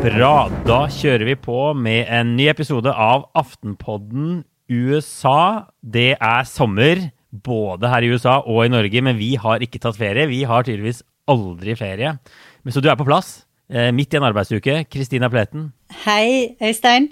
Bra. Da kjører vi på med en ny episode av Aftenpodden USA. Det er sommer både her i USA og i Norge, men vi har ikke tatt ferie. Vi har tydeligvis aldri ferie. Men så du er på plass, eh, midt i en arbeidsuke. Kristina Pleten. Hei, Øystein.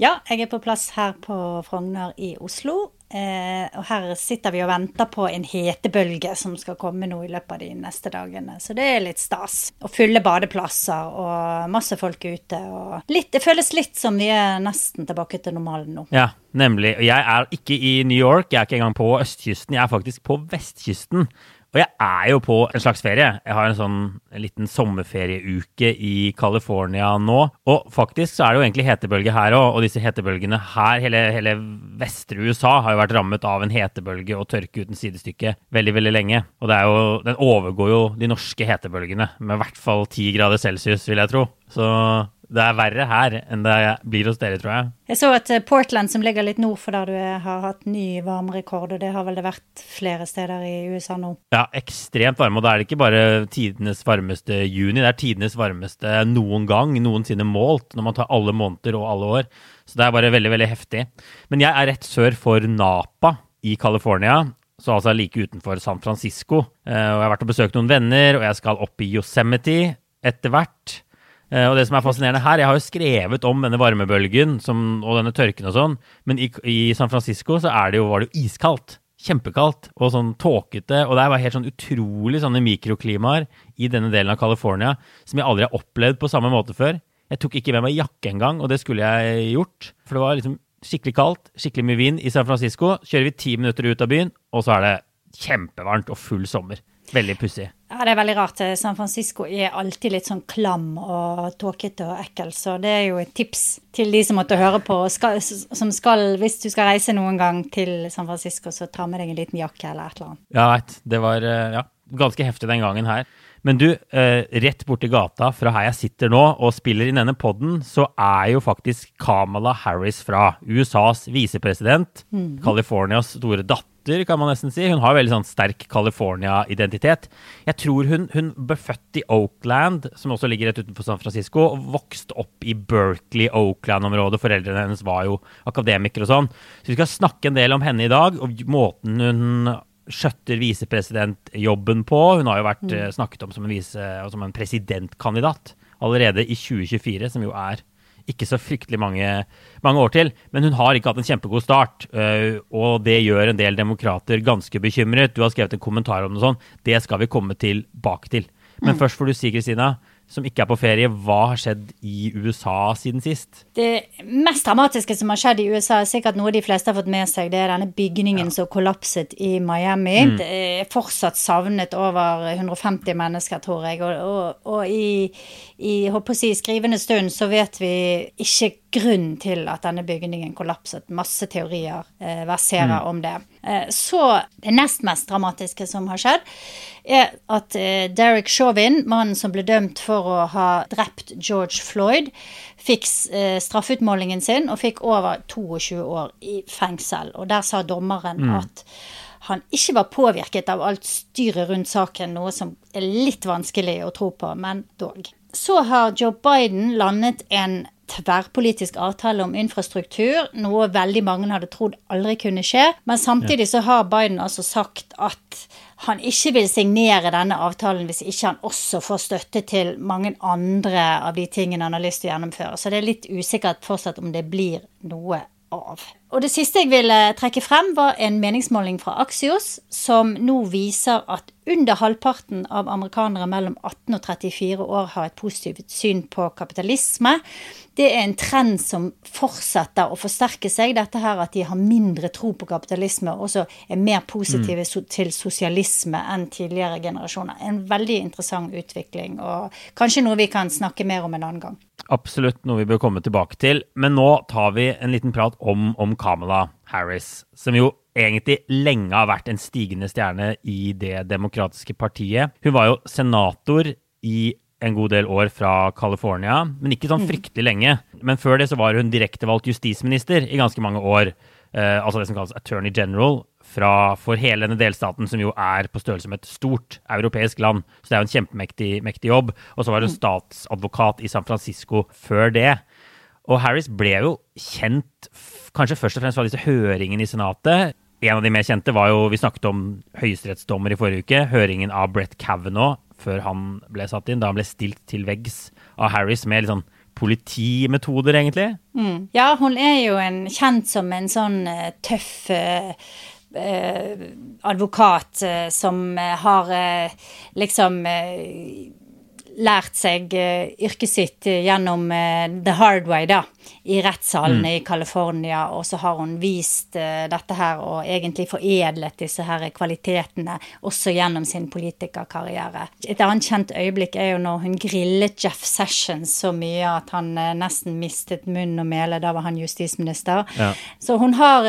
Ja, jeg er på plass her på Frogner i Oslo. Eh, og her sitter vi og venter på en hetebølge som skal komme nå i løpet av de neste dagene. Så det er litt stas. Og fulle badeplasser og masse folk ute. Og litt, det føles litt som vi er nesten tilbake til normalen nå. Ja, nemlig. Jeg er ikke i New York, jeg er ikke engang på østkysten. Jeg er faktisk på vestkysten. Og jeg er jo på en slags ferie. Jeg har en sånn en liten sommerferieuke i California nå. Og faktisk så er det jo egentlig hetebølge her òg, og disse hetebølgene her, hele, hele vestre USA har jo vært rammet av en hetebølge og tørke uten sidestykke veldig, veldig lenge. Og jo, den overgår jo de norske hetebølgene med i hvert fall ti grader celsius, vil jeg tro. Så det er verre her enn det blir hos dere, tror jeg. Jeg så at eh, Portland, som ligger litt nord for der du er, har hatt ny varmerekord, og det har vel det vært flere steder i USA nå? Ja, ekstremt varme. Og da er det ikke bare tidenes varmeste juni, det er tidenes varmeste noen gang, noensinne målt, når man tar alle måneder og alle år. Så det er bare veldig, veldig heftig. Men jeg er rett sør for Napa i California. Så altså like utenfor San Francisco. Eh, og jeg har vært og besøkt noen venner, og jeg skal opp i Yosemite etter hvert. Eh, og det som er fascinerende her, Jeg har jo skrevet om denne varmebølgen som, og denne tørken og sånn, men i, i San Francisco så det jo, var det jo iskaldt. Kjempekaldt og sånn tåkete. Og det var helt sånn utrolig sånne mikroklimaer i denne delen av California som jeg aldri har opplevd på samme måte før. Jeg tok ikke med meg jakke engang, og det skulle jeg gjort. For det var liksom skikkelig kaldt, skikkelig mye vind i San Francisco. Kjører vi ti minutter ut av byen, og så er det kjempevarmt og full sommer. Veldig pussig. Ja, det er veldig rart. San Francisco er alltid litt sånn klam og tåkete og ekkel, så det er jo et tips til de som måtte høre på, skal, som skal, hvis du skal reise noen gang til San Francisco, så ta med deg en liten jakke eller et eller annet. Ja, veit. Det var eh, ja, ganske heftig den gangen her. Men du, eh, rett borti gata fra her jeg sitter nå og spiller inn denne poden, så er jo faktisk Kamala Harris fra USAs visepresident, mm. Californias store datter datter, kan man nesten si. Hun har veldig sånn sterk California-identitet. Jeg tror hun, hun, ble født i Oakland, som også ligger rett utenfor San Francisco, og vokste opp i Berkeley-Oakland-området. Foreldrene hennes var jo akademikere og sånn. Så vi skal snakke en del om henne i dag, og måten hun skjøtter visepresidentjobben på. Hun har jo vært mm. Eh, snakket om som en, vise, som en presidentkandidat allerede i 2024, som jo er ikke så fryktelig mange, mange, år til. Men hun har ikke hatt en kjempegod start, øh, og det gjør en del demokrater ganske bekymret. Du har skrevet en kommentar om det sånn. Det skal vi komme tilbake til. Men mm. først får du si, Kristina, som ikke er på ferie, hva har skjedd i USA siden sist? Det mest dramatiske som har skjedd i USA, er sikkert noe de fleste har fått med seg. Det er denne bygningen ja. som kollapset i Miami. Mm. Det er fortsatt savnet over 150 mennesker, tror jeg. Og, og, og i, i håper å si, skrivende stund så vet vi ikke grunn til at denne bygningen kollapset. Masse teorier eh, verserer mm. om det. Eh, så det nest mest dramatiske som har skjedd, er at eh, Derek Chauvin, mannen som ble dømt for å ha drept George Floyd, fikk eh, straffeutmålingen sin og fikk over 22 år i fengsel. Og der sa dommeren mm. at han ikke var påvirket av alt styret rundt saken, noe som er litt vanskelig å tro på, men dog. Så har Joe Biden landet en tverrpolitisk avtale om infrastruktur, noe veldig mange hadde trodd aldri kunne skje. Men samtidig så har Biden altså sagt at han ikke vil signere denne avtalen hvis ikke han også får støtte til mange andre av de tingene han har lyst til å gjennomføre. Så det er litt usikkert fortsatt om det blir noe av. Og det siste jeg ville trekke frem, var en meningsmåling fra Axios som nå viser at under halvparten av amerikanere mellom 18 og 34 år har et positivt syn på kapitalisme. Det er en trend som fortsetter å forsterke seg, dette her at de har mindre tro på kapitalisme og også er mer positive mm. til sosialisme enn tidligere generasjoner. En veldig interessant utvikling, og kanskje noe vi kan snakke mer om en annen gang. Absolutt noe vi bør komme tilbake til. Men nå tar vi en liten prat om, om Kamala Harris, som jo egentlig lenge har vært en stigende stjerne i Det demokratiske partiet. Hun var jo senator i en god del år fra California, men ikke sånn mm. fryktelig lenge. Men før det så var hun direktevalgt justisminister i ganske mange år. eh, altså det som kalles attorney general, fra, for hele denne delstaten, som jo er på størrelse med et stort europeisk land. Så det er jo en kjempemektig mektig jobb. Og så var hun statsadvokat i San Francisco før det. Og Harris ble jo kjent kanskje først og fremst fra disse høringene i Senatet. En av de mer kjente var jo Vi snakket om høyesterettsdommer i forrige uke. Høringen av Brett Kavanaugh før han ble satt inn. Da han ble stilt til veggs av Harris med litt sånn politimetoder, egentlig. Mm. Ja, hun er jo en, kjent som en sånn uh, tøff uh, uh, advokat som har liksom lært seg uh, yrket sitt uh, gjennom uh, the hard way, da, i rettssalene mm. i California, og så har hun vist dette her og egentlig foredlet disse her kvalitetene også gjennom sin politikerkarriere. Et annet kjent øyeblikk er jo når hun grillet Jeff Sessions så mye at han nesten mistet munn og mæle. Da var han justisminister. Ja. Så hun har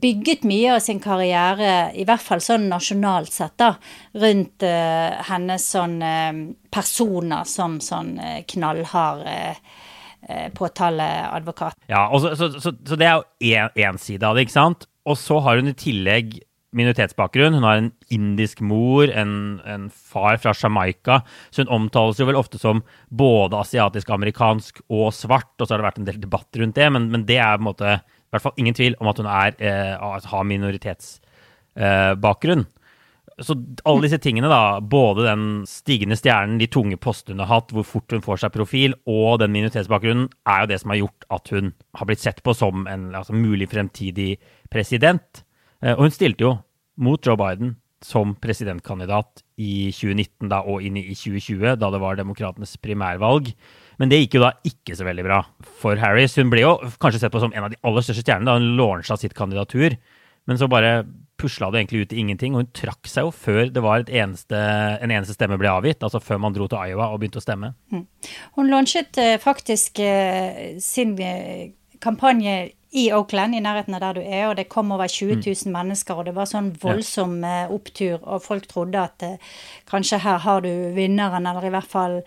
bygget mye av sin karriere, i hvert fall sånn nasjonalt sett, da, rundt uh, hennes sånn uh, personer som sånn uh, knallhard påtaleadvokat. Ja, så, så, så, så, det er jo én side av det, ikke sant? Og så har hun i tillegg minoritetsbakgrunn. Hun har en indisk mor, en, en, far fra Jamaica. Så hun omtales jo vel ofte som både asiatisk-amerikansk og svart. Og så har det vært en del debatt rundt det, men, men det er på en måte i hvert fall ingen tvil om at hun er, eh, har minoritetsbakgrunn. så alle disse tingene, da, både den stigende stjernen, de tunge postene hun har hatt, hvor fort hun får seg profil, og den minoritetsbakgrunnen, er jo det som har gjort at hun har blitt sett på som en altså, mulig fremtidig president. Eh, og hun stilte jo mot Joe Biden som presidentkandidat i 2019 da, og inn i 2020, da det var demokratenes primærvalg. Men det gikk jo da ikke så veldig bra for Harris. Hun ble jo kanskje sett på som en av de aller største stjernene da hun launcha sitt kandidatur. Men så bare pusla det egentlig ut i ingenting, og hun trakk seg jo før det var eneste, en eneste stemme ble avgitt. Altså før man dro til Iowa og begynte å stemme. Mm. Hun launchet uh, faktisk uh, sin uh, kampanje i Oakland, i nærheten av der du er, og det kom over 20 000 mm. mennesker, og det var sånn voldsom ja. opptur, og folk trodde at eh, kanskje her har du vinneren, eller i hvert fall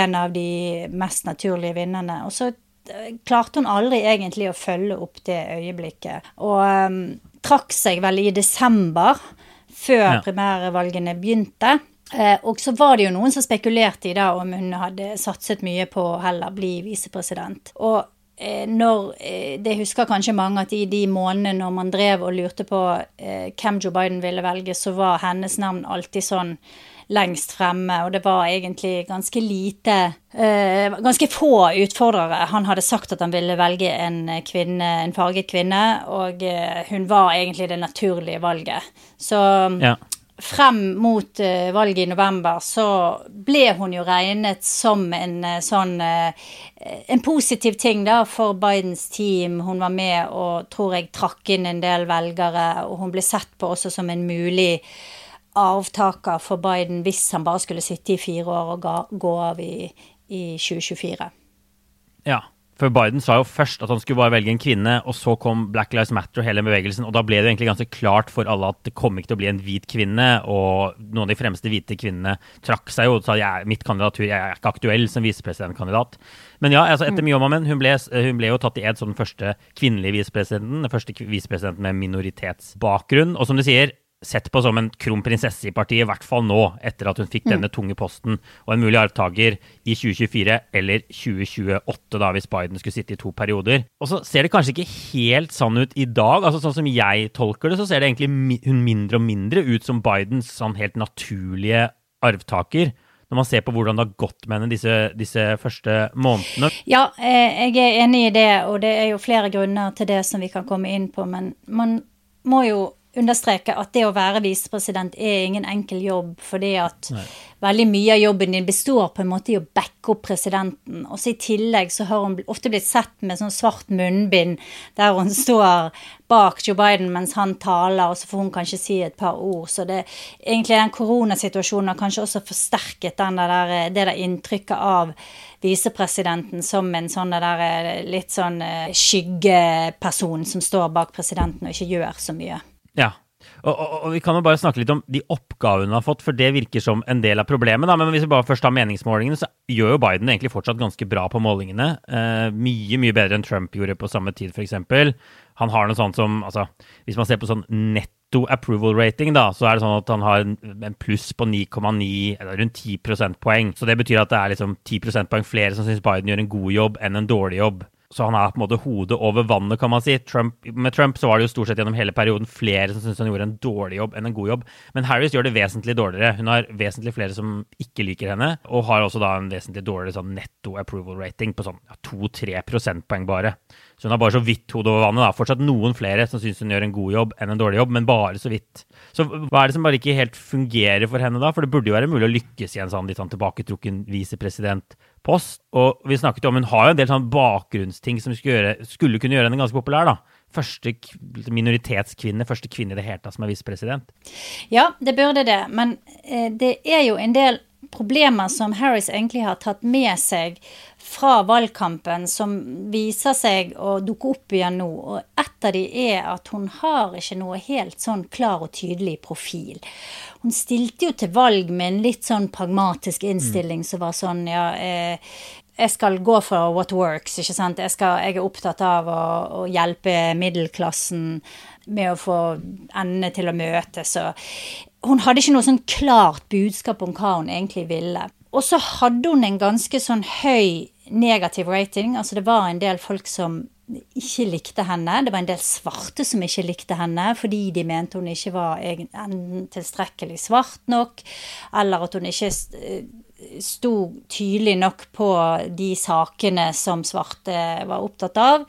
en av de mest naturlige vinnerne. Og så eh, klarte hun aldri egentlig å følge opp det øyeblikket, og um, trakk seg vel i desember, før ja. primærvalgene begynte. Eh, og så var det jo noen som spekulerte i da om hun hadde satset mye på å heller bli visepresident. Og Eh, når eh, Det husker kanskje mange at i de månedene når man drev og lurte på eh, hvem Joe Biden ville velge, så var hennes navn alltid sånn lengst fremme, og det var egentlig ganske lite eh, Ganske få utfordrere. Han hadde sagt at han ville velge en kvinne, en farget kvinne, og eh, hun var egentlig det naturlige valget. Så ja frem mot uh, valget i november, så ble hun jo regnet som en uh, sånn uh, En positiv ting da for Bidens team. Hun var med og tror jeg trakk inn en del velgere, og hun ble sett på også som en mulig arvtaker for Biden hvis han bare skulle sitte i fire år og gå av i, i 2024. Ja. For Biden sa jo først at han skulle bare velge en kvinne, og så kom Black Lives Matter og hele bevegelsen, og da ble det egentlig ganske klart for alle at det kom ikke til å bli en hvit kvinne, og noen av de fremste hvite kvinnene trakk seg jo og sa at mitt kandidatur, jeg er ikke aktuell som visepresidentkandidat. Men ja, altså etter mye om og men, hun ble jo tatt i ed som den første kvinnelige visepresidenten, den første visepresidenten med minoritetsbakgrunn, og som du sier, sett på som en kronprinsesse i partiet, i hvert fall nå, etter at hun fikk mm. denne tunge posten, og en mulig arvtaker i 2024 eller 2028, da, hvis Biden skulle sitte i to perioder. Og så ser det kanskje ikke helt sånn ut i dag. altså Sånn som jeg tolker det, så ser det egentlig hun mindre og mindre ut som Bidens sånn helt naturlige arvtaker når man ser på hvordan det har gått med henne disse, disse, første månedene? Ja, eh, jeg er enig i det, og det er jo flere grunner til det som vi kan komme inn på. Men man må jo understreke at det å være visepresident er ingen enkel jobb, fordi at Nei. veldig mye av jobben din består på en måte i å backe opp presidenten. Og så i tillegg så har hun ofte blitt sett med sånn svart munnbind der hun står bak Joe Biden mens han taler, og så får hun kanskje si et par ord. Så det egentlig den koronasituasjonen har kanskje også forsterket den der, det der inntrykket av visepresidenten som en sånn der litt sånn eh, skyggeperson som står bak presidenten og ikke gjør så mye. Ja, Og, og, og, Vi kan jo bare snakke litt om de oppgavene hun har fått, for det virker som en del av problemet. Da. Men hvis vi bare først tar meningsmålingene, så gjør jo Biden egentlig fortsatt ganske bra på målingene. Eh, mye mye bedre enn Trump gjorde på samme tid, f.eks. Han har noe sånt som altså, Hvis man ser på sånn netto approval rating, da, så er det sånn at han har en pluss på 9,9, eller rundt 10 prosentpoeng. Så det betyr at det er liksom 10 prosentpoeng flere som syns Biden gjør en god jobb enn en dårlig jobb. Så han er på en måte hodet over vannet, kan man si. Trump, med Trump så var det jo stort sett gjennom hele perioden flere som syntes han gjorde en dårlig jobb enn en god jobb. Men Harris gjør det vesentlig dårligere. Hun har vesentlig flere som ikke liker henne, og har også da en vesentlig dårligere sånn netto approval rating på sånn ja, 2-3 prosentpoeng bare. Så hun har bare så vidt hodet over vannet. da. Fortsatt noen flere som syns hun gjør en god jobb enn en dårlig jobb, men bare så vidt. Så hva er det som bare ikke helt fungerer for henne da? For det burde jo være mulig å lykkes i en sånn litt sånn tilbaketrukken visepresident post. Og vi snakket jo om hun har jo en del sånn bakgrunnsting som skulle, gjøre, skulle kunne gjøre henne ganske populær. da. Første minoritetskvinne, første kvinne i det hele tatt som er visepresident. Ja, det burde det. Men eh, det er jo en del problemer som Harris egentlig har tatt med seg fra valgkampen, som viser seg å dukke opp igjen nå. Og et av de er at hun har ikke noe helt sånn klar og tydelig profil. Hun stilte jo til valg med en litt sånn pragmatisk innstilling mm. som var sånn ja eh, jeg skal gå for what works, ikke sant. Jeg, skal, jeg er opptatt av å, å, hjelpe middelklassen med å få endene til å møtes. Hun hadde ikke noe sånn klart budskap om hva hun egentlig ville. Og så hadde hun en ganske sånn høy negativ rating. Altså det var en del folk som ikke likte henne. Det var en del svarte som ikke likte henne fordi de mente hun ikke var tilstrekkelig svart nok, eller at hun ikke sto tydelig nok på de sakene som svarte var opptatt av.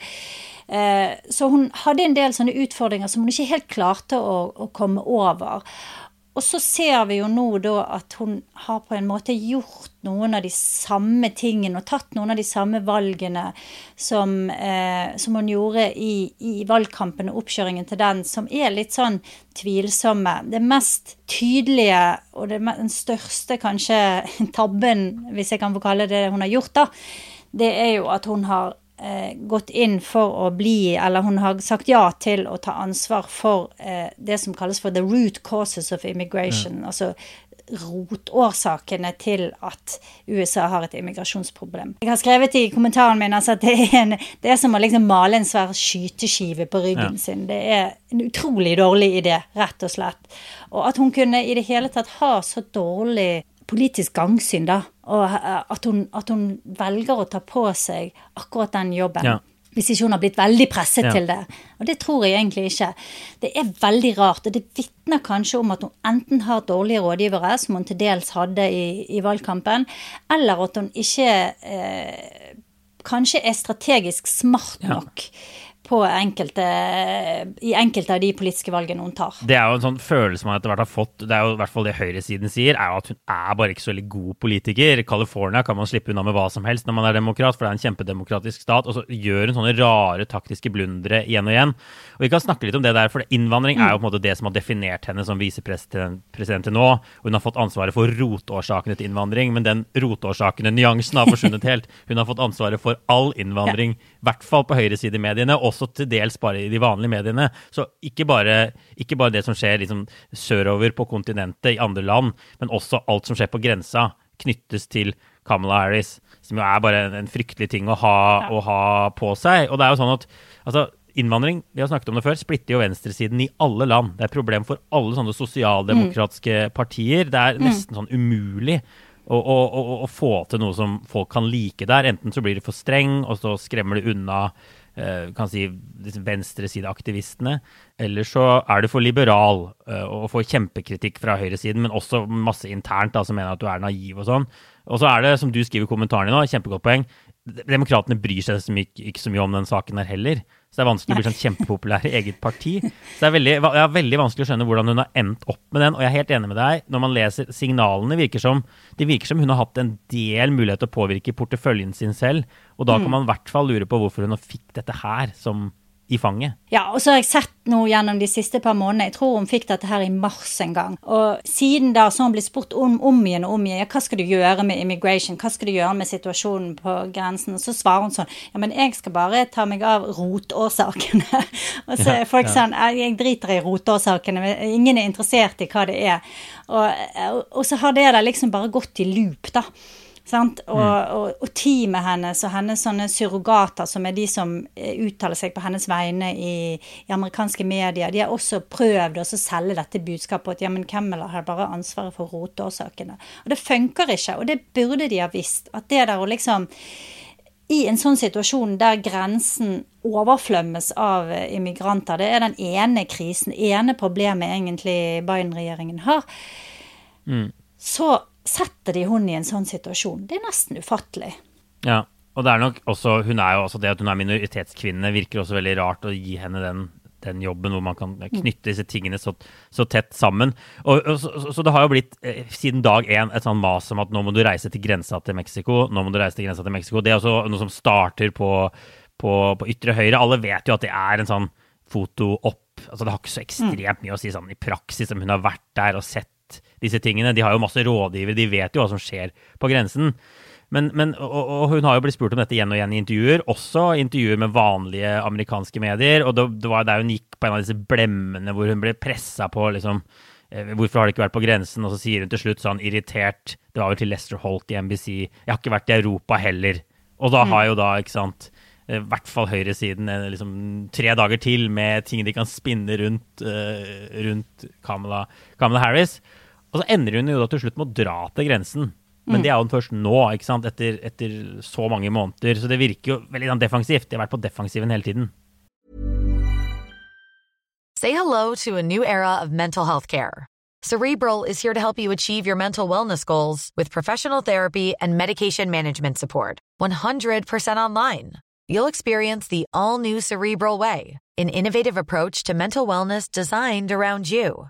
Eh, så hun hadde en del sånne utfordringer som hun ikke helt klarte å, å komme over. Og så ser vi jo nå da at hun har på en måte gjort noen av de samme tingene og tatt noen av de samme valgene som, eh, som hun gjorde i, i, valgkampen og oppkjøringen til den, som er litt sånn tvilsomme. Det mest tydelige og det, den største kanskje tabben, hvis jeg kan få kalle det hun har gjort, da, det er jo at hun har gått inn for å bli, eller hun har sagt ja til å ta ansvar for eh, det som kalles for the root causes of immigration. Ja. Altså rotårsakene til at USA har et immigrasjonsproblem. Jeg har skrevet i kommentaren min altså, at det er, en, det er, som å liksom male en svær skyteskive på ryggen ja. sin. Det er en utrolig dårlig idé, rett og slett. Og at hun kunne i det hele tatt ha så dårlig politisk gangsyn, da. Og eh, at hun, at hun, velger å ta på seg akkurat den jobben. Ja. Hvis ikke hun har blitt veldig presset ja. til det. Og det tror jeg egentlig ikke. Det er veldig rart. Og det vitner kanskje om at hun enten har dårlige rådgivere, som hun til dels hadde i, i valgkampen, eller at hun ikke eh, kanskje er strategisk smart nok. Ja enkelte, i enkelte av de politiske valgene hun tar. Det er jo en sånn følelse man etter hvert har fått, det er jo i hvert fall det høyresiden sier, er jo at hun er bare ikke så veldig god politiker. I California kan man slippe unna med hva som helst når man er demokrat, for det er en kjempedemokratisk stat. Og så gjør hun sånne rare taktiske blundere igjen og igjen. Og vi kan snakke litt om det der, for innvandring er jo på en måte det som har definert henne som visepresident til nå. Hun har fått ansvaret for rotårsakene til innvandring, men den rotårsakene, nyansen, har forsvunnet helt. Hun har fått ansvaret for all innvandring, i hvert fall på høyresidemediene. også også til dels bare i de vanlige mediene. Så ikke bare, ikke bare det som skjer liksom sørover på kontinentet, i andre land, men også alt som skjer på grensa, knyttes til Kamala Harris, som jo er bare en, fryktelig ting å ha, ja. å ha, på seg. Og det er jo sånn at altså, Innvandring vi har snakket om det før, splitter jo venstresiden i alle land. Det er et problem for alle sånne sosialdemokratiske mm. partier. Det er mm. nesten sånn umulig å, å, å, å, få til noe som folk kan like der. Enten så blir det for streng, og så skremmer det unna kan si venstresideaktivistene. Eller så er du for liberal eh, og får kjempekritikk fra høyresiden, men også masse internt da, som mener at du er naiv og sånn. Og så er det, som du skriver i kommentarene nå, kjempegodt poeng, Demokratene bryr seg ikke så mye om den saken her heller. Så det er vanskelig å bli sånn kjempepopulær i eget parti. Så det er veldig, er veldig vanskelig å skjønne hvordan hun har endt opp med den. Og jeg er helt enig med deg. Når man leser signalene, virker som, det virker som hun har hatt en del mulighet til å påvirke porteføljen sin selv. Og da kan mm. man i hvert fall lure på hvorfor hun fikk dette her som i fanget. Ja, og så har jeg sett nå gjennom de siste par månedene, jeg tror hun fikk dette her i mars en gang. Og siden da så hun blitt spurt om, om igjen og om igjen ja, hva skal du gjøre med immigration, hva skal du gjøre med situasjonen på grensen. Og så svarer hun sånn ja, men jeg skal bare ta meg av rotårsakene. og så er folk sånn jeg driter i rotårsakene, men ingen er interessert i hva det er. Og, og så har det da liksom bare gått i loop, da. Og, mm. og, og, teamet hennes og hennes sånne surrogater, som er de som eh, uttaler seg på hennes vegne i, i amerikanske medier, de har også prøvd å selge dette budskapet at ja, men Camelot har bare ansvaret for roteårsakene. Og det funker ikke, og det burde de ha visst. At det der å liksom i en sånn situasjon der grensen overflømmes av eh, immigranter, det er den ene krisen, ene problemet egentlig Biden-regjeringen har, mm. så setter de hun i en sånn situasjon? Det er nesten ufattelig. Ja, og det er nok også Hun er jo også det at hun er minoritetskvinne, virker også veldig rart å gi henne den, den jobben hvor man kan knytte disse tingene så, så tett sammen. Og, og så, så, det har jo blitt eh, siden dag én et sånn mas om at nå må du reise til grensa til Mexico. Nå må du reise til grensa til Mexico. Det er også noe som starter på, på, på ytre høyre. Alle vet jo at det er en sånn foto opp altså Det har ikke så ekstremt mye å si sånn i praksis om hun har vært der og sett disse tingene. De har jo masse rådgivere, de vet jo hva som skjer på grensen. Men, men og, og, hun har jo blitt spurt om dette igjen og igjen i intervjuer, også intervjuer med vanlige amerikanske medier. Og det, det var der hun gikk på en av disse blemmene hvor hun ble pressa på liksom eh, Hvorfor har det ikke vært på grensen? Og så sier hun til slutt sånn irritert Det var vel til Lester Holt i NBC. Jeg har ikke vært i Europa heller. Og da har jo da, ikke sant i hvert fall høyresiden liksom, tre dager til med ting de kan spinne rundt, uh, rundt Kamala, Kamala Harris. Og så ender hun jo da til slutt med å dra til grensen. Men mm. det er jo først nå, ikke sant? Etter, etter, så mange måneder. Så det virker jo veldig sånn defensivt. De har vært på defensiven hele tiden. Say hello to a new era of mental health care. Cerebral is here to help you achieve your mental wellness goals with professional therapy and medication management support. 100% online. You'll experience the all new Cerebral Way, an innovative approach to mental wellness designed around you.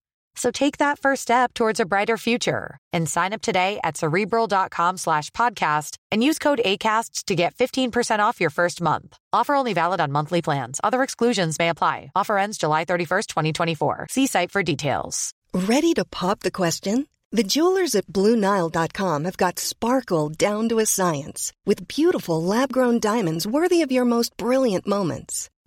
So take that first step towards a brighter future and sign up today at cerebral.com slash podcast and use code ACasts to get 15% off your first month. Offer only valid on monthly plans. Other exclusions may apply. Offer ends July 31st, 2024. See site for details. Ready to pop the question? The jewelers at BlueNile.com have got sparkle down to a science with beautiful lab grown diamonds worthy of your most brilliant moments.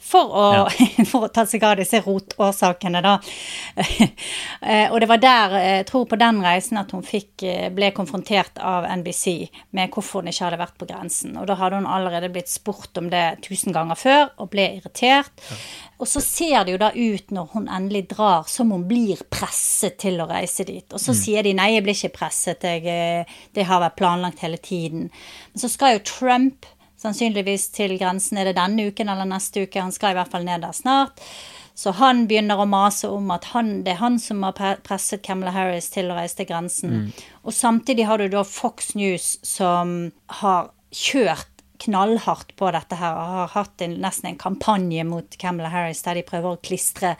For å, ja. for å ta seg av disse rotårsakene, da. Eh, og det var der, eh, jeg tror på den reisen, at hun fikk, eh, ble konfrontert av NBC med hvorfor hun ikke hadde vært på grensen. Og da hadde hun allerede blitt spurt om det tusen ganger før og ble irritert. Ja. Og så ser det jo da ut når hun endelig drar, som hun blir presset til å reise dit. Og så mm. sier de nei, jeg blir ikke presset, jeg, det har vært planlagt hele tiden. Men så skal jo Trump sannsynligvis til grensen. Er det denne uken eller neste uke? Han skal i hvert fall ned der snart. Så han begynner å mase om at han, det er han som har presset Camelot Harris til å reise til grensen. Mm. Og samtidig har du da Fox News som har kjørt knallhardt på dette her, og har hatt en, nesten en kampanje mot Camelot Harris der de prøver å klistre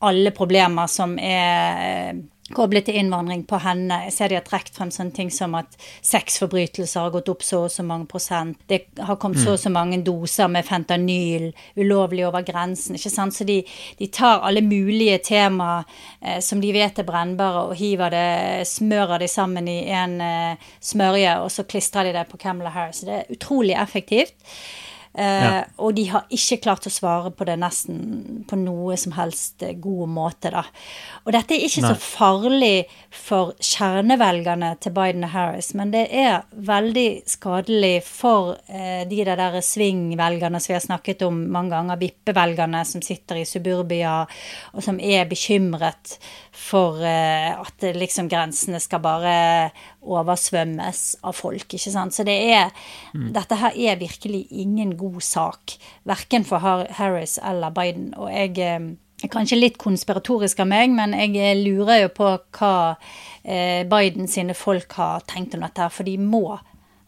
alle problemer som er koblet til innvandring på henne. Jeg ser de har trukket frem sånne ting som at sexforbrytelser har gått opp så og så mange prosent. Det har kommet så og så mange doser med fentanyl ulovlig over grensen. ikke sant? Så de, de tar alle mulige temaer eh, som de vet er brennbare, og hiver det, smører de sammen i en eh, smørje, og så klistrer de det på Camilla Harris. Det er utrolig effektivt. Eh, Ja. Og de har ikke klart å svare på det nesten på noe som helst eh, god måte, da. Og dette er ikke Nei. så farlig for kjernevelgerne til Biden og Harris, men det er veldig skadelig for eh, de der svingvelgerne som vi har snakket om mange ganger, vippevelgerne som sitter i suburbia, og som er bekymret for eh, at liksom grensene skal bare oversvømmes av folk, ikke sant. Så det er Dette her er virkelig ingen god sak, verken for Harris eller Biden. Og jeg eh, kanskje litt konspiratorisk av meg, men jeg eh, lurer jo på hva eh, Biden sine folk har tenkt om dette for de må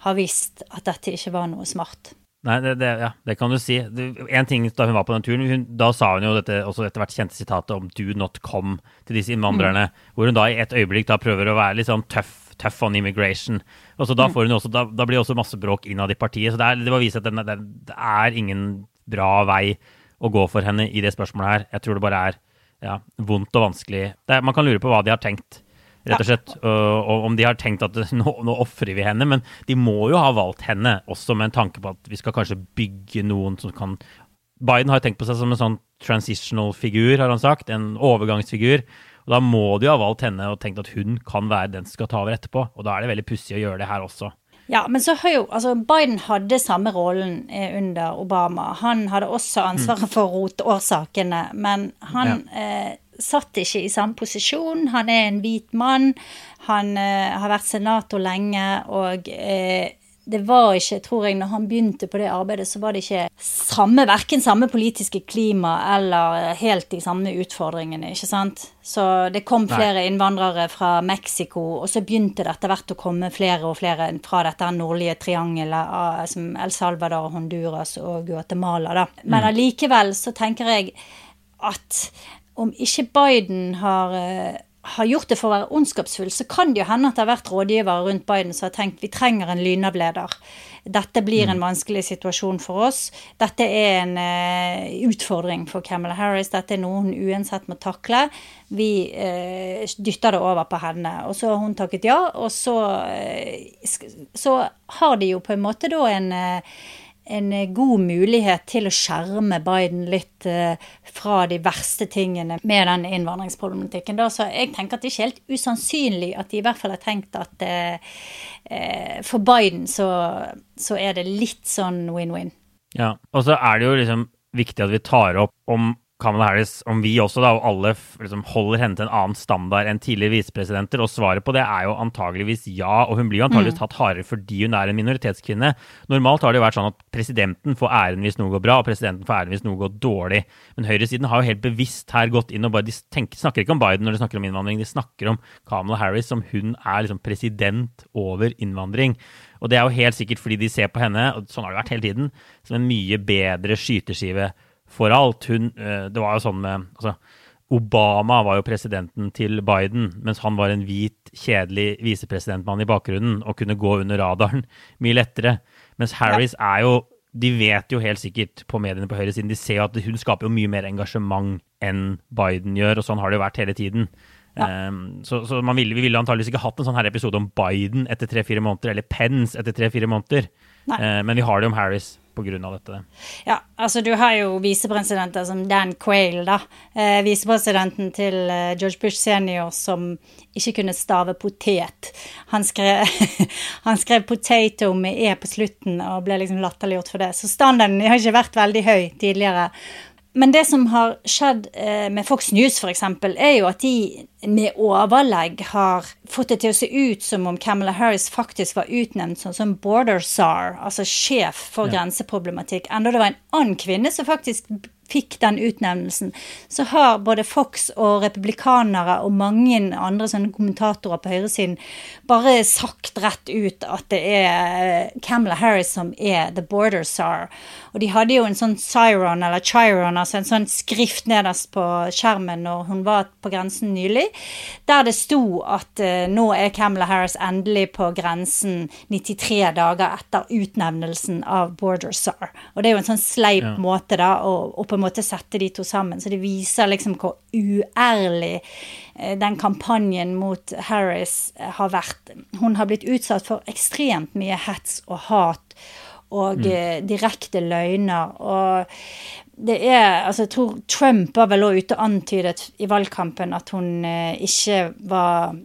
ha visst at dette ikke var noe smart. Nei, det, det, ja, det kan du si. En ting da hun var på den turen, hun, da sa hun jo dette også etter hvert kjente sitatet om 'do not come' til disse innvandrerne. Hvor hun da i et øyeblikk da prøver å være litt sånn tøff, tøff on immigration. Og så da, får hun også, da, da blir det også masse bråk innad i partiet. Så det, er, det bare viser at den, den, det er ingen bra vei å gå for henne i det spørsmålet her. Jeg tror det bare er ja, vondt og vanskelig. Er, man kan lure på hva de har tenkt rett og slett. Og, om de har tenkt at nå, nå ofrer vi henne. Men de må jo ha valgt henne også med en tanke på at vi skal kanskje bygge noen som kan Biden har jo tenkt på seg som en sånn transitional figur, har han sagt. En overgangsfigur. Og da må de jo ha valgt henne og tenkt at hun kan være den som skal ta over etterpå. Og da er det veldig pussig å gjøre det her også. Ja, men så har jo altså Biden hadde samme rollen eh, under Obama. Han hadde også ansvaret for rotårsakene, men han eh, satt ikke i samme posisjon. Han er en hvit mann. Han eh, har vært senator lenge, og eh, det var ikke, tror jeg, når han begynte på det arbeidet, så var det ikke samme, verken samme politiske klima eller helt de samme utfordringene, ikke sant? Så det kom Nei. flere innvandrere fra Mexico, og så begynte det etter hvert å komme flere og flere fra dette nordlige triangelet, av- som El Salvador, Honduras og Guatemala, da. Men allikevel så tenker jeg at om ikke Biden har eh, har gjort det for å være ondskapsfull, så kan det jo hende at det har vært rådgivere rundt Biden som har tenkt vi trenger en lynavleder. Dette blir en vanskelig situasjon for oss. Dette er en uh, utfordring for Kamala Harris. Dette er noe hun uansett må takle. Vi uh, dytter det over på henne. Og så har hun takket ja, og så, uh, så har de jo på en måte da en en eh, god mulighet til å skjerme Biden litt eh, fra de verste tingene med den innvandringsproblematikken. Så jeg tenker at det ikke er helt usannsynlig at de i hvert fall har tenkt at eh, for Biden så, så er det litt sånn win-win. Ja, og så er det jo liksom viktig at vi tar opp om Kamala Harris, om vi også da, og alle liksom holder henne til en annen standard enn tidligere visepresidenter. Og svaret på det er jo antageligvis ja, og hun blir jo antageligvis tatt hardere fordi hun er en minoritetskvinne. Normalt har det jo vært sånn at presidenten får æren hvis noe går bra, og presidenten får æren hvis noe går dårlig. Men høyresiden har jo helt bevisst her gått inn og bare De tenker, snakker ikke om Biden når de snakker om innvandring, de snakker om Kamala Harris som hun er liksom president over innvandring. Og det er jo helt sikkert fordi de ser på henne, og sånn har det vært hele tiden, som en mye bedre skyteskive for alt. Hun, eh, det var jo sånn med altså, Obama var jo presidenten til Biden, mens han var en hvit, kjedelig visepresidentmann i bakgrunnen og kunne gå under radaren mye lettere. Mens Harris er jo De vet jo helt sikkert på mediene på høyresiden de ser jo at hun skaper jo mye mer engasjement enn Biden gjør, og sånn har det jo vært hele tiden. Um, så så man ville, vi ville antageligvis ikke hatt en sånn her episode om Biden etter tre-fire måneder, eller Pence etter tre-fire måneder. Eh, men vi har det om Harris av dette. Ja, altså du har jo visepresidenter som Dan Quayle, da. Eh, visepresidenten til eh, George Bush senior som ikke kunne stave potet. Han skrev, han skrev 'potato' med e på slutten og ble liksom latterliggjort for det. Så standarden har ikke vært veldig høy tidligere. Men det som har skjedd eh, med Fox News f.eks., er jo at de med overlegg har fått det til å se ut som om Kamala Harris faktisk var utnevnt som, som border czar, altså sjef for grenseproblematikk, enda det var en annen kvinne som faktisk fikk den utnevnelsen, så har både Fox og republikanere og mange andre sånne kommentatorer på høyresiden bare sagt rett ut at det er Kamala Harris som er the border czar. Og de hadde jo en sånn Cyron, eller Chiron, altså en sånn skrift nederst på skjermen når hun var på grensen nylig, der det sto at uh, nå er Kamala Harris endelig på grensen 93 dager etter utnevnelsen av border czar. Og det er jo en sånn sleip Ja. måte da, å, å på en måte sette de to sammen. Så det viser liksom hvor uærlig eh, den kampanjen mot Harris eh, har vært. Hun har blitt utsatt for ekstremt mye hets og hat. og mm. direkte løgner. Og det er Altså, jeg tror Trump var vel også ute og antydet i valgkampen at hun eh, ikke var eh,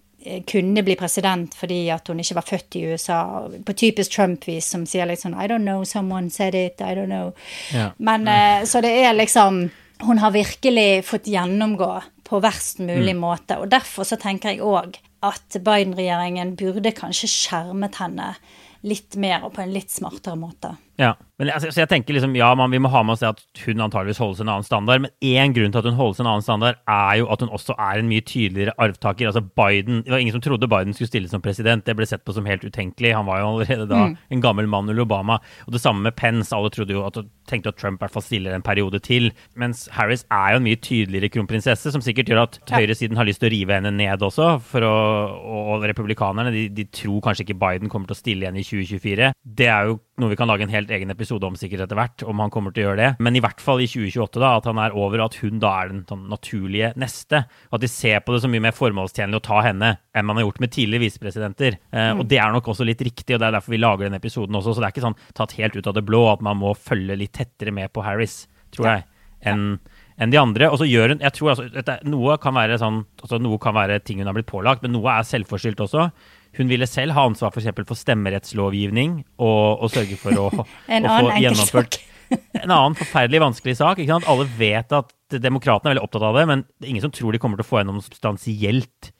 kunne bli president fordi at hun ikke var født i USA. På typisk Trump-vis, som sier litt sånn I don't know, someone said it, I don't know. Ja. Men eh, Så det er liksom Hun har virkelig fått gjennomgå på verst mulig Mm. måte. Og derfor så tenker jeg òg at Biden-regjeringen burde kanskje skjermet henne litt mer og på en litt smartere måte. Ja, men altså, så jeg tenker liksom, ja, man, Vi må ha med oss det at hun antageligvis holdes en annen standard, men én grunn til at hun holdes en annen standard, er jo at hun også er en mye tydeligere arvtaker. Altså Biden, Det var ingen som trodde Biden skulle stille som president. Det ble sett på som helt utenkelig. Han var jo allerede da en gammel mann under Obama. Og det samme med Pence. Alle trodde jo at, tenkte at Trump i hvert fall stiller en periode til. Mens Harris er jo en mye tydeligere kronprinsesse, som sikkert gjør at høyresiden har lyst til å rive henne ned også. For å, og republikanerne de, de tror kanskje ikke Biden kommer til å stille igjen i 2024. Det er jo noe vi kan lage en helt egen episode om sikkert etter hvert, om han kommer til å gjøre det. Men i hvert fall i 2028, da, at han er over, og at hun da er den sånn, naturlige neste. Og at de ser på det så mye mer formålstjenlig å ta henne enn man har gjort med tidligere visepresidenter. Eh, Og det er nok også litt riktig, og det er derfor vi lager den episoden også. Så det er ikke sånn tatt helt ut av det blå at man må følge litt tettere med på Harris, tror jeg, enn enn de andre. Og så gjør hun jeg tror altså, Noe kan være sånn, altså noe kan være ting hun har blitt pålagt, men noe er selvforskyldt også. Hun ville selv ha ansvar for, eksempel, for stemmerettslovgivning og, og sørge for å, En å få gjennomført en annen forferdelig vanskelig sak. Alle vet at demokratene er veldig opptatt av det, men det er ingen som tror de kommer til å få gjennom substansielt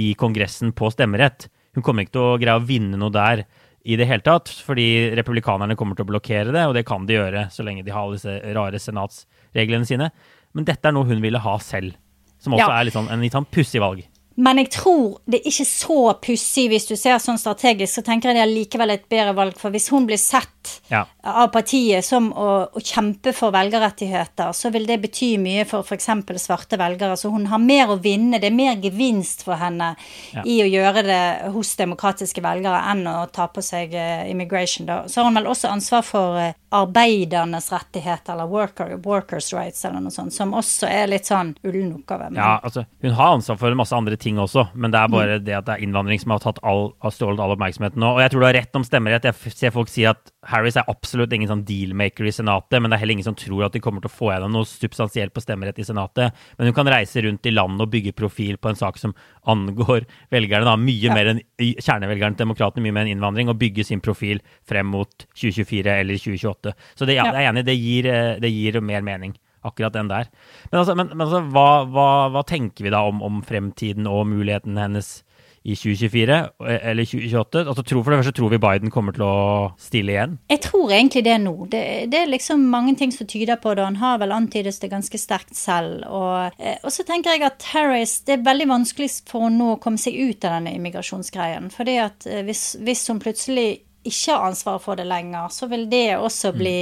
i Kongressen på stemmerett. Hun kommer ikke til å greie å vinne noe der i det hele tatt, fordi republikanerne kommer til å blokkere det, og det kan de gjøre så lenge de har disse rare senatsreglene sine. Men dette er noe hun ville ha selv, som også Ja. er litt sånn, en litt sånn pussig valg. Men jeg tror det er ikke så pussig hvis du ser sånn strategisk, så tenker jeg det er likevel et bedre valg. For hvis hun blir sett Ja. av partiet som å, å kjempe for velgerrettigheter, så vil det bety mye for f.eks. svarte velgere. Så hun har mer å vinne. Det er mer gevinst for henne Ja. i å gjøre det hos demokratiske velgere enn å ta på seg eh, immigration. Da. Så har hun vel også ansvar for eh, arbeidernes rettigheter, eller worker, workers rights, eller noe sånt, som også er litt sånn ullen oppgave. Ja, altså, Hun har ansvar for en masse andre ting også, men det er bare det at det er innvandring som har, all, har stjålet all oppmerksomheten nå. Og jeg tror du har rett om stemmerett. Jeg ser folk si at Harris er absolutt ingen sånn dealmaker i Senatet, men det er heller ingen som tror at de kommer til å få gjennom noe substansielt på stemmerett i Senatet. Men hun kan reise rundt i landet og bygge profil på en sak som angår velgerne, da, mye mer enn kjernevelgerne til demokratene, mye mer enn innvandring, og bygge sin profil frem mot 2024 eller 2028. Så det, ja, jeg er enig, det gir, eh, det gir mer mening akkurat den der. Men, altså, men, men altså, hva, hva, hva tenker vi da om, om fremtiden og muligheten hennes i 2024 eller 2028? Altså, tror, for det første tror vi Biden kommer til å stille igjen. Jeg tror egentlig det nå. Det, det er liksom mange ting som tyder på det. Han har vel antydet det ganske sterkt selv. Og, eh, og så tenker jeg at Harris Det er veldig vanskelig for henne nå å komme seg ut av denne immigrasjonsgreien. Fordi at eh, hvis, hvis hun plutselig ikke har ansvaret for det lenger, så vil det også bli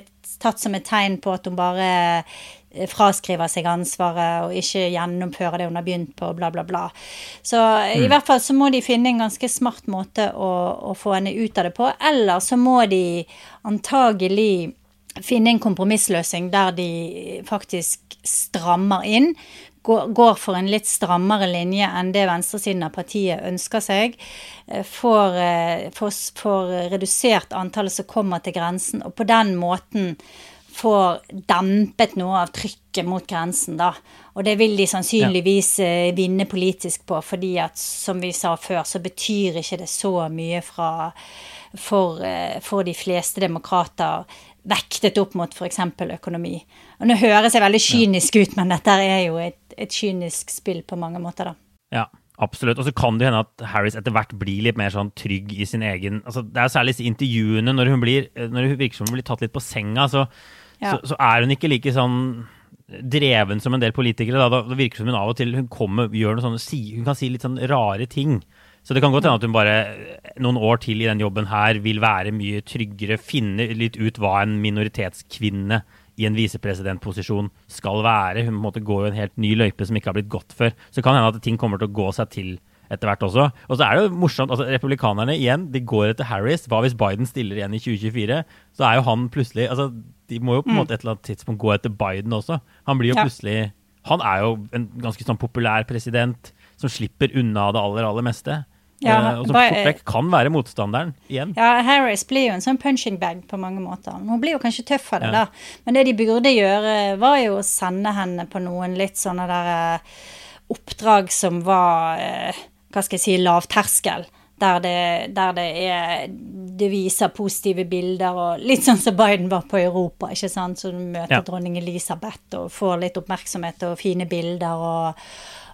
et, tatt som et tegn på at hun bare eh, fraskriver seg ansvaret og ikke gjennomfører det hun har begynt på, bla, bla, bla. Så i hvert fall så må de finne en ganske smart måte å, å få henne ut av det på. Eller så må de antagelig finne en kompromissløsning der de faktisk strammer inn. Går for en litt strammere linje enn det venstresiden av partiet ønsker seg. eh, Får, eh, får, får redusert antallet som kommer til grensen, og på den måten får dempet noe av trykket mot grensen, da. Og det vil de sannsynligvis eh, vinne politisk på, fordi at som vi sa før, så betyr ikke det så mye fra, for, eh, for de fleste demokrater vektet opp mot f.eks. økonomi. Og nå høres jeg veldig kynisk ut, men dette er jo et, et kynisk spill på mange måter, da. Ja, absolutt. Og så kan det hende at Harris etter hvert blir litt mer sånn trygg i sin egen altså Det er særlig intervjuene når hun blir Når hun virker som hun blir tatt litt på senga, så, Ja. så, så er hun ikke like sånn dreven som en del politikere. Da, da det virker som hun av og til hun kommer, gjør noe sånn, si, hun kan si litt sånn rare ting. Så det kan godt hende at hun bare noen år til i den jobben her vil være mye tryggere, finne litt ut hva en minoritetskvinne i en visepresidentposisjon skal være. Hun måte går jo en helt ny løype som ikke har blitt gått før. Så kan hende at ting kommer til å gå seg til etter hvert også. Og så er det jo morsomt, altså Republikanerne igjen, de går etter Harris. Hva hvis Biden stiller igjen i 2024? Så er jo han plutselig altså De må jo på en måte et eller annet tidspunkt gå etter Biden også. Han blir jo Ja. plutselig Han er jo en ganske sånn populær president som slipper unna det aller, aller meste. Ja, uh, og som fort vekk kan være motstanderen igjen. Ja, Harris blir jo en sånn punching bag på mange måter. Hun blir jo kanskje tøff av det, Ja. da. Men det de burde gjøre, var jo å sende henne på noen litt sånne der eh, oppdrag som var eh, Hva skal jeg si lavterskel. Der det, der det er Det viser positive bilder og Litt sånn som Biden var på Europa, ikke sant. Så du møter Ja. dronning Elisabeth og får litt oppmerksomhet og fine bilder og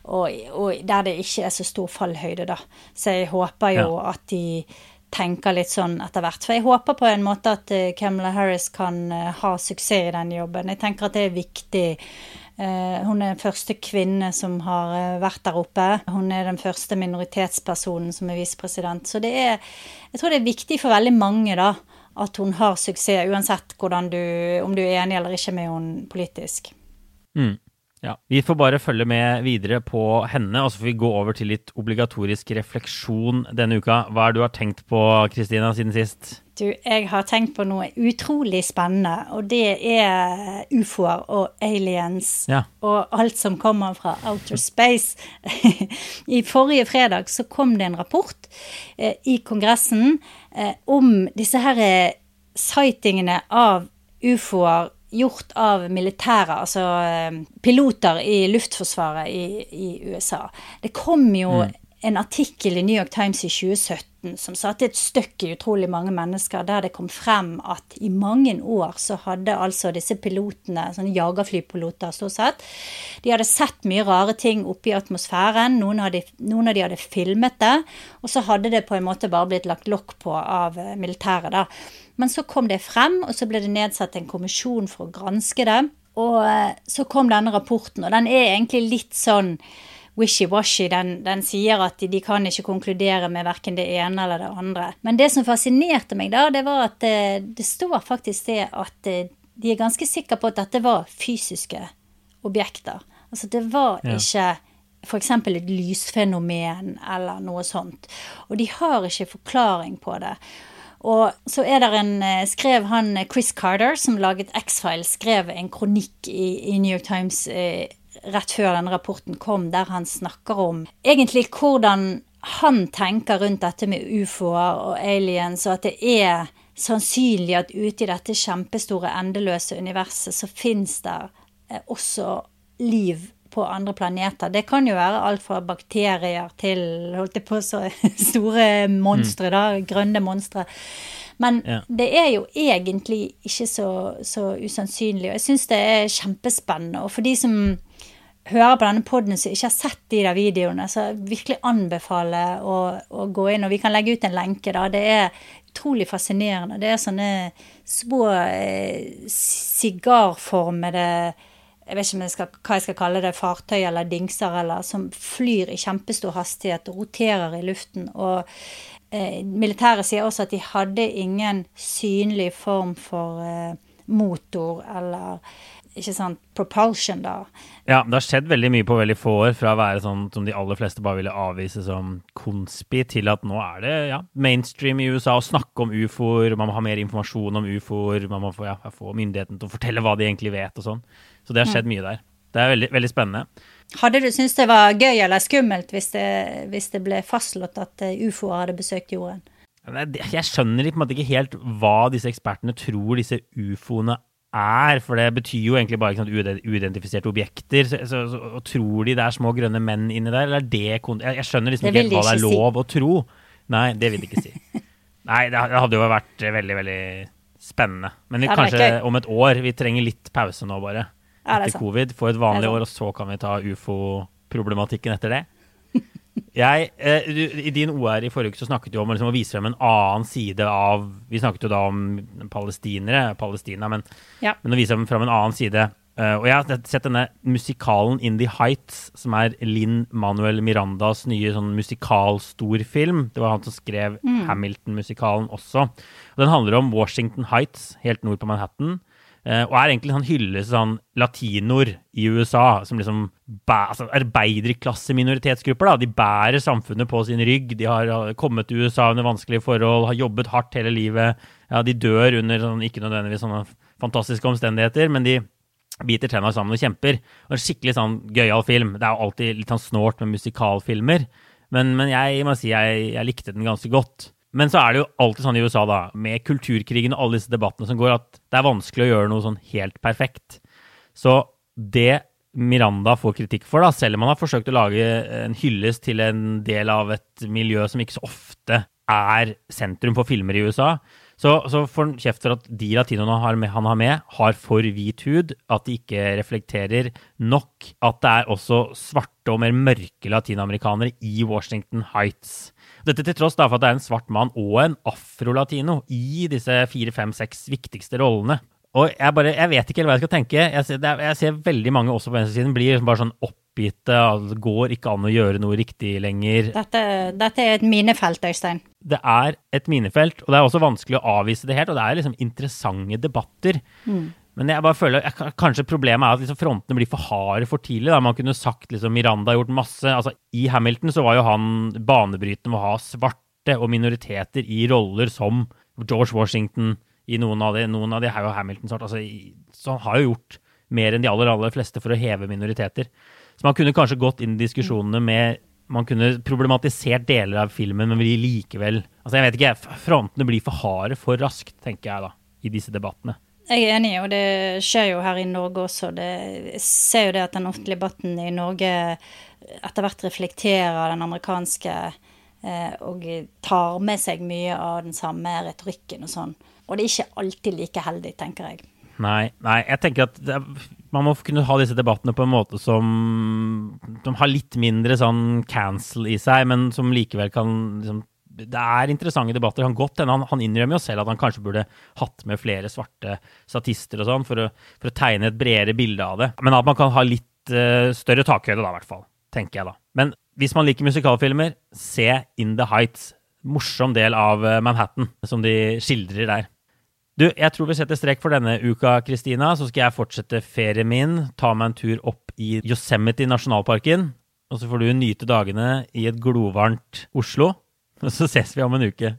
og, og der det ikke er så stor fallhøyde, da. Så jeg håper jo Ja. at de tenker litt sånn etter hvert. For jeg håper på en måte at eh, Kamala Harris kan eh, ha suksess i den jobben. Jeg tenker at det er viktig. Eh, hun er den første kvinne som har vært der oppe. Hun er den første minoritetspersonen som er visepresident. Så det er Jeg tror det er viktig for veldig mange, da, at hun har suksess, uansett du, om du er enig eller ikke med henne politisk. Mm. Ja. Vi får bare følge med videre på henne, og så får vi gå over til litt obligatorisk refleksjon denne uka. Hva er det du har tenkt på, Kristina, siden sist? Du, jeg har tenkt på noe utrolig spennende, og det er ufoer og aliens Ja. og alt som kommer fra outer space. I forrige fredag så kom det en rapport eh, i Kongressen eh, om disse her eh, sightingene av ufoer gjort av militære, altså eh, piloter i luftforsvaret i, i USA. Det kom jo en artikkel i New York Times i 2017 som satte et støkk i utrolig mange mennesker, der det kom frem at i mange år så hadde altså disse pilotene, sånne jagerflypiloter stort sett, de hadde sett mye rare ting oppe i atmosfæren. Noen, hadde, noen av de hadde filmet det, og så hadde det på en måte bare blitt lagt lokk på av eh, militæret. da. Men så kom det frem, og så ble det nedsatt en kommisjon for å granske det. Og eh, så kom denne rapporten, og den er egentlig litt sånn wishy-washy. Den, den sier at de, de kan ikke konkludere med verken det ene eller det andre. Men det som fascinerte meg da, det var at det, det står faktisk det at eh, de er ganske sikre på at dette var fysiske objekter. Altså det var Ja. ikke f.eks. et lysfenomen eller noe sånt. Og de har ikke forklaring på det. Og så er det en, eh, skrev han eh, Chris Carter, som laget X-Files, skrev en kronikk i, i New York Times eh, rett før denne rapporten kom, der han snakker om egentlig hvordan han tenker rundt dette med ufoer og aliens, og at det er sannsynlig at ute i dette kjempestore, endeløse universet så fins det eh, også liv på andre planeter. Det kan jo være alt fra bakterier til holdt jeg på så store monstre, da, grønne monstre. Men Ja. det er jo egentlig ikke så, så usannsynlig, og jeg syns det er kjempespennende. Og for de som hører på denne poden som ikke har sett de der videoene, så virkelig anbefaler å, å gå inn. Og vi kan legge ut en lenke, da. Det er utrolig fascinerende. Det er sånne små eh, sigarformede jeg vet ikke jeg skal, hva jeg skal kalle det, fartøy eller dingser, eller som flyr i kjempestor hastighet roterer i luften. Og eh, militæret sier også at de hadde ingen synlig form for eh, motor eller ikke sant, propulsion, da. Ja, det har skjedd veldig mye på veldig få år, fra å være sånn som de aller fleste bare ville avvise som konspi, til at nå er det ja, mainstream i USA å snakke om ufoer, man må ha mer informasjon om ufoer, man må få, ja, få myndigheten til å fortelle hva de egentlig vet og sånn. Så det har skjedd mye der. Det er veldig, veldig spennende. Hadde du syntes det var gøy eller skummelt hvis det, hvis det ble fastslått at eh, ufoer hadde besøkt jorden? Jeg skjønner måte ikke helt hva disse ekspertene tror disse ufoene er, for det betyr jo egentlig bare sant, uidentifiserte objekter. Så, så, så, og tror de det er små grønne menn inni der, eller er det Jeg, jeg skjønner liksom ikke helt hva de det er lov si. å tro. Nei, det vil de ikke si. Nei, det hadde jo vært veldig, veldig spennende. Men vi, kanskje om et år. Vi trenger litt pause nå, bare. Ja, er etter covid. Få et vanlig år, og så kan vi ta ufo-problematikken etter det. Jeg, eh, du, I din OR i forrige uke så snakket du om liksom, å vise frem en annen side av Vi snakket jo da om palestinere, Palestina, men, Ja. men å vise frem en annen side. Eh, og jeg har sett denne musikalen In the Heights, som er Linn Manuel Mirandas nye sånn musikalstorfilm. Det var han som skrev Hamilton-musikalen også. Og den handler om Washington Heights, helt nord på Manhattan. Eh, og er egentlig sånn hyllest sånn latinoer i USA, som liksom altså arbeiderklasseminoritetsgrupper. De bærer samfunnet på sin rygg. De har har kommet til USA under vanskelige forhold, har jobbet hardt hele livet. Ja, De dør under sånn, ikke nødvendigvis sånne fantastiske omstendigheter, men de biter tenna sammen og kjemper. Og en skikkelig sånn gøyal film. Det er jo alltid litt sånn snålt med musikalfilmer. Men, men jeg må si jeg, jeg likte den ganske godt. Men så er det jo alltid sånn i USA, da, med kulturkrigen og alle disse debattene som går, at det er vanskelig å gjøre noe sånn helt perfekt. Så det Miranda får kritikk for, da, selv om han har forsøkt å lage en hyllest til en del av et miljø som ikke så ofte er sentrum for filmer i USA, så, så får han kjeft for at de latinoene han har med, har for hvit hud, at de ikke reflekterer nok at det er også svarte og mer mørke latinamerikanere i Washington Heights. Dette til tross da, for at det er en svart mann og en afrolatino i disse fire, fem, seks viktigste rollene. Og jeg, bare, jeg vet ikke hva jeg skal tenke. Jeg ser, er, jeg ser veldig mange også på venstresiden blir bare sånn oppgitte. Det går ikke an å gjøre noe riktig lenger. Dette, dette er et minefelt, Øystein. Det er et minefelt, og det er også vanskelig å avvise det helt. Og det er liksom interessante debatter. Mm. Men jeg bare føler, jeg, kanskje problemet er at liksom frontene blir for harde for tidlig. Da. Man kunne sagt liksom Miranda har gjort masse. Altså, I Hamilton så var jo han banebrytende med å ha svarte og minoriteter i roller som George Washington i noen av de, noen av de er jo Hamilton-sort. Altså, så han har jo gjort mer enn de aller, aller fleste for å heve minoriteter. Så man kunne kanskje gått inn i diskusjonene med Man kunne problematisert deler av filmen, men vi likevel Altså, jeg vet ikke. Frontene blir for harde for raskt, tenker jeg da, i disse debattene. Jeg er enig, og det skjer jo her i Norge også. Det, jeg ser jo det at den offentlige debatten i Norge etter hvert reflekterer den amerikanske eh, og tar med seg mye av den samme retorikken og sånn. Og det er ikke alltid like heldig, tenker jeg. Nei, nei jeg tenker at det, man må kunne ha disse debattene på en måte som, De har litt mindre sånn cancel i seg, men som likevel kan liksom, det er interessante debatter. Han, godt, han, han, innrømmer jo selv at han kanskje burde hatt med flere svarte statister og sånn, for, for, å tegne et bredere bilde av det. Men at man kan ha litt uh, større takhøyde, da, i hvert fall. Tenker jeg, da. Men hvis man liker musikalfilmer, se In The Heights. Morsom del av eh, Manhattan, som de skildrer der. Du, jeg tror vi setter strek for denne uka, Kristina. Så skal jeg fortsette ferien min, ta meg en tur opp i Yosemite nasjonalparken. Og så får du nyte dagene i et glovarmt Oslo. Så ses vi om en uke.